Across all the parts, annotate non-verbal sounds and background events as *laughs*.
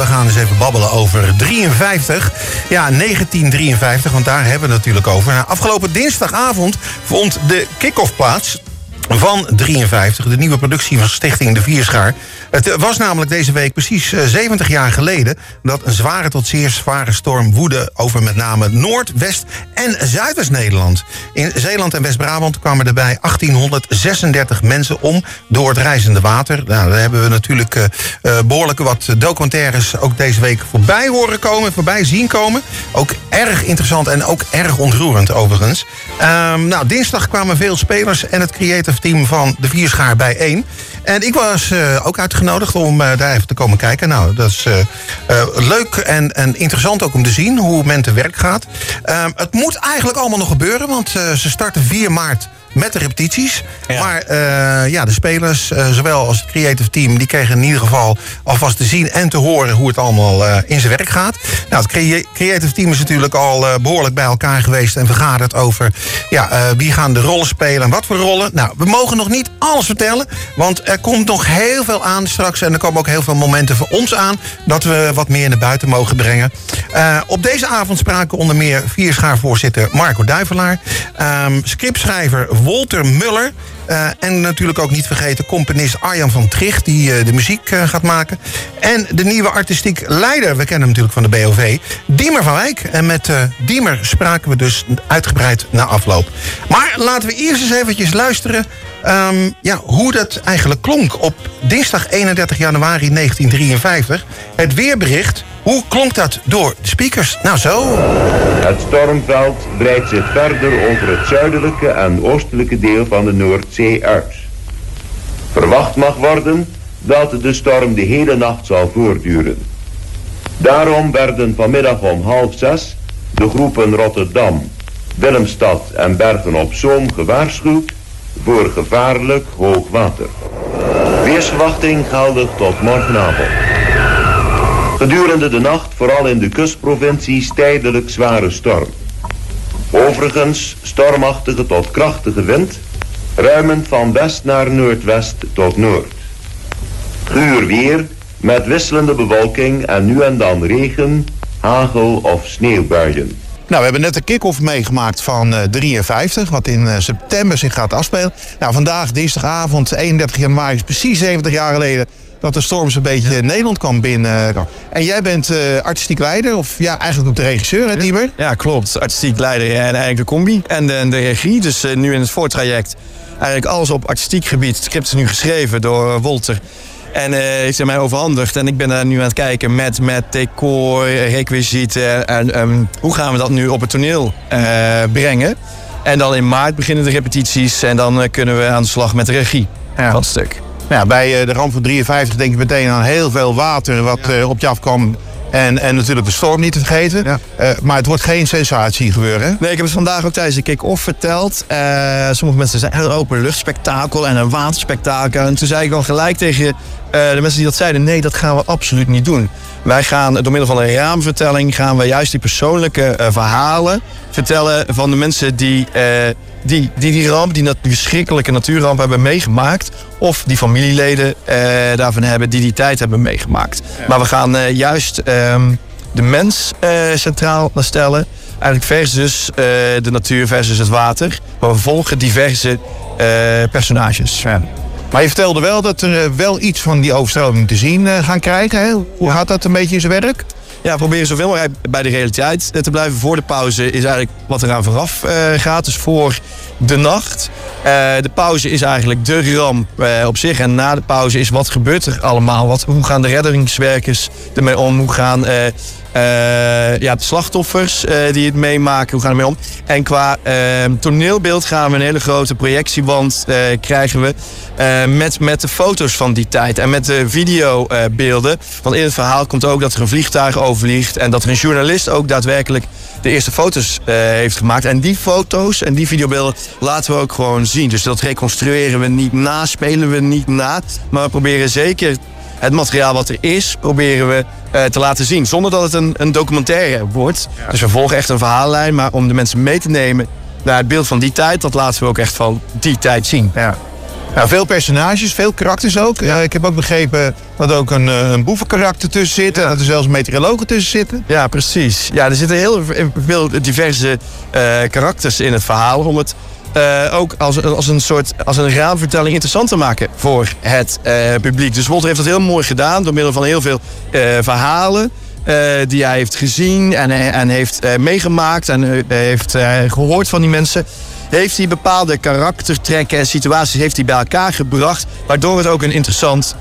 we gaan eens even babbelen over 53. Ja, 1953, want daar hebben we het natuurlijk over. Nou, afgelopen dinsdagavond vond de kick-off plaats van 53, de nieuwe productie van Stichting De Vierschaar. Het was namelijk deze week precies 70 eh, jaar geleden... dat een zware tot zeer zware storm woedde over met name Noord-, West- en Zuidwest-Nederland. In Zeeland en West-Brabant kwamen er bij 1836 mensen om door het reizende water. Nou, daar hebben we natuurlijk uh, behoorlijk wat documentaires ook deze week voorbij horen komen, voorbij zien komen. Ook erg interessant en ook erg ontroerend overigens. Um, nou, dinsdag kwamen veel spelers en het creative team van de Vierschaar bijeen. En ik was uh, ook uitgenodigd om uh, daar even te komen kijken. Nou, dat is uh, leuk en, en interessant ook om te zien hoe men te werk gaat. Ehm, het moet eigenlijk allemaal nog gebeuren, want ze starten 4 maart met de repetities. Maar uh, ja, de spelers, uh, zowel als het creative team... die kregen in ieder geval alvast te zien en te horen... hoe het allemaal uh, in zijn werk gaat. Nou, het creative team is natuurlijk al behoorlijk bij elkaar geweest... en vergaderd over ja, wie gaan de rollen spelen en wat voor rollen. Nou, we mogen nog niet alles vertellen... want er komt nog heel veel aan straks... en er komen ook heel veel momenten voor ons aan... dat we wat meer naar buiten mogen brengen. op deze avond spraken onder meer vierschaarvoorzitter Marco Duivelaar... Um, scriptschrijver Walter Muller. Uh, en natuurlijk ook niet vergeten componist Arjan van Tricht... die uh, de muziek uh, gaat maken. En de nieuwe artistiek leider, we kennen hem natuurlijk van de BOV... Diemer van Wijk. En met Diemer spraken we dus uitgebreid na afloop. Maar laten we eerst eens eventjes luisteren... Um, ja, hoe dat eigenlijk klonk op dinsdag 31 januari 1953. Het weerbericht hoe klonk dat door de speakers? Nou zo. Het stormveld breidt zich verder over het zuidelijke en oostelijke deel van de Noordzee uit. Verwacht mag worden dat de storm de hele nacht zal voortduren. Daarom werden vanmiddag om half zes de groepen Rotterdam, Willemstad en Bergen op Zoom gewaarschuwd voor gevaarlijk hoog water. Weersverwachting geldig tot morgenavond. Gedurende de nacht, vooral in de kustprovincies, tijdelijk zware storm. Overigens stormachtige tot krachtige wind, ruimend van west naar noordwest tot noord. Guur weer, met wisselende bewolking en nu en dan regen, hagel of sneeuwbuien. Nou, we hebben net de kick-off meegemaakt van uh, 53, wat in uh, september zich gaat afspelen. Nou, vandaag, dinsdagavond, 31 januari, is precies 70 jaar geleden dat de storm zo'n beetje Nederland kwam binnen. En jij bent uh, artistiek leider, of ja, eigenlijk ook de regisseur, hè, Dieber? Ja, klopt. Artistiek leider en eigenlijk de combi en de, de regie. Dus nu in het voortraject eigenlijk alles op artistiek gebied. Het script is nu geschreven door Wolter. En uh, hij mij overhandigd. En ik ben daar nu aan het kijken met, met decor, requisieten. En um, hoe gaan we dat nu op het toneel brengen. En dan in maart beginnen de repetities. En dan kunnen we aan de slag met de regie ja. van het stuk. Nou ja, bij de rand van 53 denk ik meteen aan heel veel water wat ja. op je afkwam. En, en natuurlijk de storm niet te vergeten. Ja. Uh, maar het wordt geen sensatie gebeuren. Nee, ik heb het vandaag ook tijdens de kick-off verteld. Uh, sommige mensen zeiden een openluchtspektakel en een waterspektakel. En toen zei ik al gelijk tegen de mensen die dat zeiden... nee, dat gaan we absoluut niet doen. Wij gaan door middel van een raamvertelling... gaan we juist die persoonlijke verhalen vertellen van de mensen die die, die die ramp, die verschrikkelijke natuurramp hebben meegemaakt. Of die familieleden eh, daarvan hebben die die tijd hebben meegemaakt. Maar we gaan eh, juist ehm, de mens eh, centraal stellen. Eigenlijk versus uh, de natuur versus het water. Maar we volgen diverse personages. Ja. Maar je vertelde wel dat er wel iets van die overstroming te zien gaan krijgen. Hè? Hoe gaat dat een beetje in zijn werk? ja, proberen zoveel mogelijk bij de realiteit te blijven. Voor de pauze is eigenlijk wat eraan vooraf uh, gaat. Dus voor de nacht. Uh, de pauze is eigenlijk de ramp uh, op zich. En na de pauze is wat gebeurt er allemaal? Wat, hoe gaan de reddingswerkers ermee om? Hoe gaan ja, de slachtoffers uh, die het meemaken, hoe gaan we ermee om? En qua uh, toneelbeeld gaan we een hele grote projectiewand krijgen we met, met de foto's van die tijd en met de videobeelden. Want in het verhaal komt ook dat er een vliegtuig overvliegt en dat er een journalist ook daadwerkelijk de eerste foto's heeft gemaakt. En die foto's en die videobeelden laten we ook gewoon zien. Dus dat reconstrueren we niet na, spelen we niet na, maar we proberen zeker het materiaal wat er is, proberen we uh, te laten zien. Zonder dat het een, een documentaire wordt. Ja. Dus we volgen echt een verhaallijn. Maar om de mensen mee te nemen naar het beeld van die tijd, dat laten we ook echt van die tijd zien. Ja. Nou, veel personages, veel karakters ook. Ja, ik heb ook begrepen dat er ook een, eh, een boevenkarakter tussen zit. En dat er zelfs meteorologen tussen zitten. Ja, precies. Ja, er zitten heel veel diverse eh, karakters in het verhaal. Om het eh, ook als, als een soort als een raamvertelling interessant te maken voor het eh, publiek. Dus Wolter heeft dat heel mooi gedaan door middel van heel veel eh, verhalen. die hij heeft gezien en, en heeft meegemaakt en heeft eh, gehoord van die mensen. Heeft hij bepaalde karaktertrekken en situaties heeft hij bij elkaar gebracht. Waardoor het ook een interessant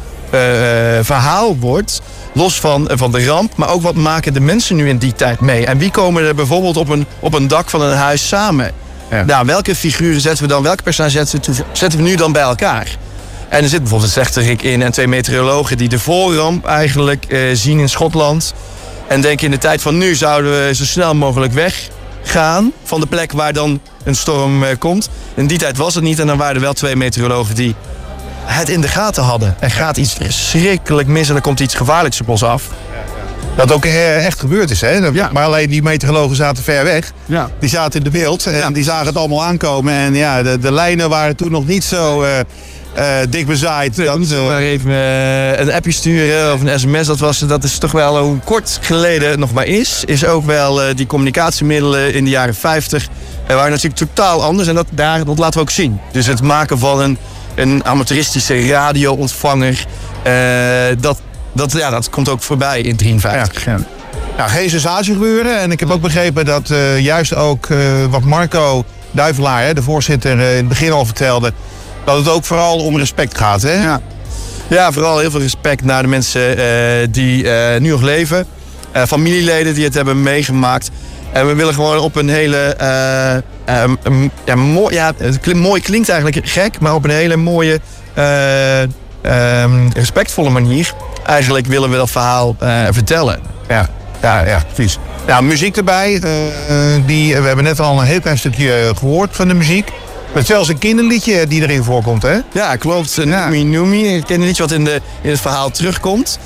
verhaal wordt. Los van, van de ramp, maar ook wat maken de mensen nu in die tijd mee. En wie komen er bijvoorbeeld op een, op een dak van een huis samen? Ja. Nou, welke figuren zetten we dan, welke personages zetten, we- zetten we nu dan bij elkaar? En er zit bijvoorbeeld een slechterik in en twee meteorologen die de voorramp eigenlijk eh, zien in Schotland. En denken in de tijd van nu zouden we zo snel mogelijk weggaan van de plek waar dan een storm eh, komt. In die tijd was het niet en dan waren er wel twee meteorologen die het in de gaten hadden. Er gaat iets verschrikkelijk mis en er komt iets gevaarlijks op ons af. Dat ook eh, echt gebeurd is. Hè? Ja. Maar alleen die meteorologen zaten ver weg. Ja. Die zaten in de beeld en die zagen het allemaal aankomen. En ja, de, de lijnen waren toen nog niet zo eh, dik bezaaid. Dat, Maar even eh, een appje sturen of een sms, dat, was, dat is toch wel hoe kort geleden nog maar is. Is ook wel eh, die communicatiemiddelen in de jaren 50 eh, waren natuurlijk totaal anders. En dat, daar, dat laten we ook zien. Dus het maken van een, een amateuristische radio-ontvanger, dat, dat, ja, dat komt ook voorbij in 53. Ja. Nou, geen sensatie gebeuren. En ik heb ook begrepen dat eh, juist ook eh, wat Marco Duivelaar, hè, de voorzitter, eh, in het begin al vertelde. Dat het ook vooral om respect gaat. Hè? Ja. Ja, vooral heel veel respect naar de mensen eh, die eh, nu nog leven. Eh, familieleden die het hebben meegemaakt. En we willen gewoon op een hele. eh, ehm, um, ja, mooi, ja, het klinkt, mooi klinkt eigenlijk gek, maar op een hele mooie, eh, ehm, respectvolle manier. Eigenlijk willen we dat verhaal eh, vertellen. Ja, ja, ja, precies. Nou, muziek erbij. eh, eh, die, we hebben net al een heel klein stukje eh, gehoord van de muziek. Met zelfs een kinderliedje die erin voorkomt, hè? Ja, klopt. Ja. Numi. Ik ken niet wat in, de, in het verhaal terugkomt.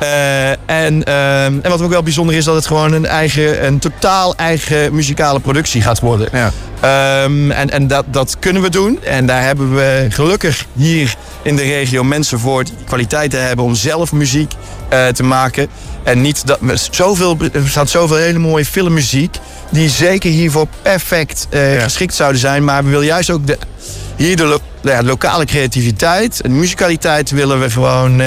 Eh, en, ehm, en wat ook wel bijzonder is, dat het gewoon een eigen, een totaal eigen muzikale productie gaat worden. Ja. Ehm, en en dat, dat kunnen we doen. En daar hebben we gelukkig hier in de regio mensen voor die kwaliteit te hebben om zelf muziek eh, te maken. En niet dat zoveel, er staat zoveel hele mooie filmmuziek die zeker hiervoor perfect eh, Ja. geschikt zouden zijn. Maar we willen juist ook de, hier de, lo- ja, de lokale creativiteit en musicaliteit willen we gewoon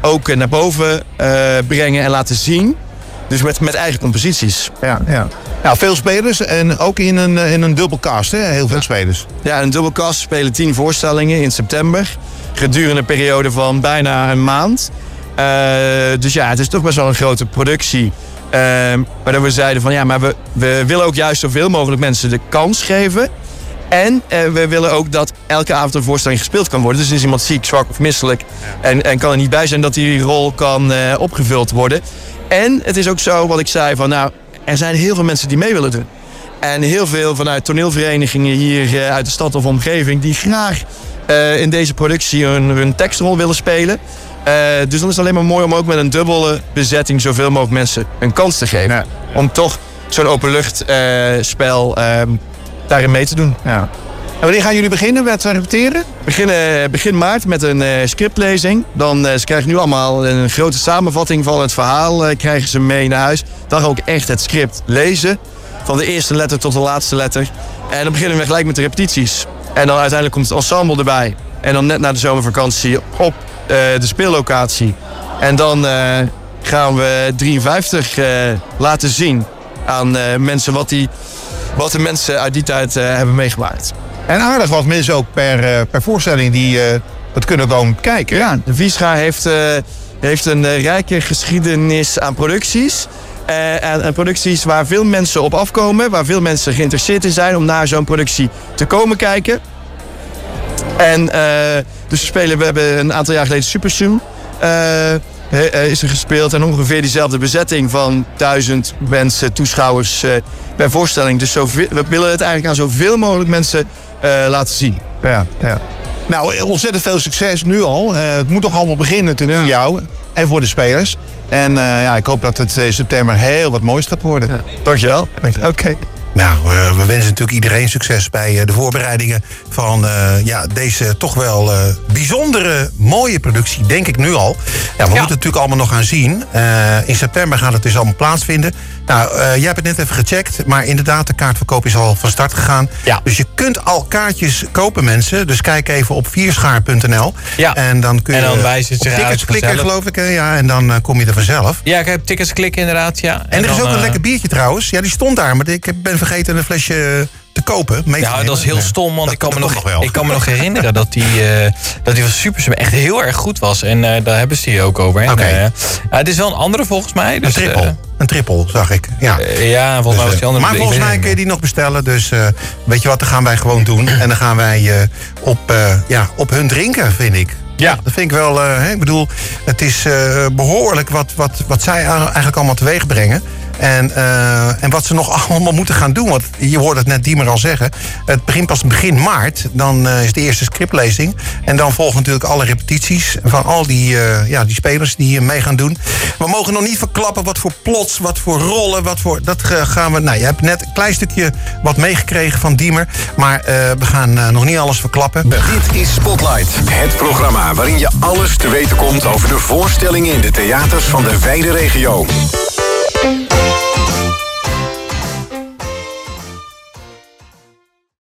ook eh, naar boven eh, brengen en laten zien. Dus met, met eigen composities. Ja, ja. Nou, veel spelers en ook in een, eh, in een dubbelcast, hè? Heel veel spelers. Ja, een dubbelkast spelen tien voorstellingen in september. Gedurende een periode van bijna een maand. Dus ja, het is toch best wel een grote productie. Eh, waardoor we zeiden van ja, maar we, we willen ook juist zoveel mogelijk mensen de kans geven. En eh, we willen ook dat elke avond een voorstelling gespeeld kan worden. Dus is iemand ziek, zwak of misselijk en, en kan er niet bij zijn dat die rol kan eh, opgevuld worden. En het is ook zo wat ik zei van nou, er zijn heel veel mensen die mee willen doen. En heel veel vanuit toneelverenigingen hier eh, uit de stad of omgeving die graag in deze productie hun, hun tekstrol willen spelen. Dus dan is het alleen maar mooi om ook met een dubbele bezetting zoveel mogelijk mensen een kans te geven. Ja. Om toch zo'n openluchtspel ehm daarin mee te doen. Ja. En wanneer gaan jullie beginnen met eh, repeteren? Beginnen begin maart met een eh, scriptlezing. Dan eh, ze krijgen nu allemaal een grote samenvatting van het verhaal. eh, krijgen ze mee naar huis. Dan ook echt het script lezen. Van de eerste letter tot de laatste letter. En dan beginnen we gelijk met de repetities. En dan uiteindelijk komt het ensemble erbij. En dan net na de zomervakantie op eh, de speellocatie. En dan eh, gaan we 53 eh, laten zien aan eh, mensen wat, die, wat de mensen uit die tijd eh, hebben meegemaakt. En aardig wat mensen ook per, eh, per voorstelling die eh het kunnen komen kijken. Ja, de Viesra heeft, heeft een rijke geschiedenis aan producties. En, en producties waar veel mensen op afkomen, waar veel mensen geïnteresseerd in zijn om naar zo'n productie te komen kijken. En dus we spelen, we hebben een aantal jaar geleden Super Zoom. Eh, eh, is er gespeeld en ongeveer diezelfde bezetting van duizend mensen, toeschouwers eh, per voorstelling. Dus zoveel, we willen het eigenlijk aan zoveel mogelijk mensen eh, laten zien. Ja, ja. Nou, ontzettend veel succes nu al. Eh, het moet toch allemaal beginnen natuurlijk voor jou en voor de spelers. En eh, ja, ik hoop dat het in september heel wat moois gaat worden. Dankjewel. Oké. Nou, we, we wensen natuurlijk iedereen succes bij eh, de voorbereidingen van eh, ja, deze toch wel eh, bijzondere, mooie productie, denk ik nu al. Ja, we moeten het natuurlijk allemaal nog gaan zien. Eh, in september gaat het dus allemaal plaatsvinden. Nou, eh, jij hebt het net even gecheckt, maar inderdaad, de kaartverkoop is al van start gegaan. Ja. Dus je kunt al kaartjes kopen, mensen. Dus kijk even op vierschaar.nl. Ja. En dan kun je En dan tickets klikken, vanzelf. geloof ik. hè? Ja, en dan eh, kom je er vanzelf. Ja, ik heb tickets klikken inderdaad, ja. En, er is ook een eh, lekker biertje trouwens. Ja, die stond daar, maar ik ben vergeten een flesje te kopen. mee Ja, dat is heel stom, want Dat- ik kan, me nog, wel. ik kan me nog herinneren dat die, eh, dat die van Super Sub echt heel erg goed was. En eh, daar hebben ze die ook over. En, Oké. eh, het is wel een andere volgens mij. Een Dus, trippel. eh, een trippel, zag ik. Ja. eh, ja, volgens mij Dus, was die eh, andere. maar volgens mij kun je die nog bestellen. Dus eh, weet je wat, dat gaan wij gewoon doen. En dan gaan wij eh, op, eh, ja, op hun drinken, vind ik. Ja. Dat vind ik wel, eh, ik bedoel, het is eh, behoorlijk wat, wat, wat zij eigenlijk allemaal teweeg brengen. En, eh, en wat ze nog *laughs* allemaal moeten gaan doen. Want je hoorde het net Diemer al zeggen. Het begint pas begin maart. Dan eh, is de eerste scriptlezing. En dan volgen natuurlijk alle repetities van al die, eh, ja, die spelers die hier mee gaan doen. We mogen nog niet verklappen wat voor plots, wat voor rollen, wat voor. Dat gaan we. Nou, je hebt net een klein stukje wat meegekregen van Diemer. Maar we gaan nog niet alles verklappen. Dit is Spotlight, het programma waarin je alles te weten komt over de voorstellingen in de theaters van de wijde regio.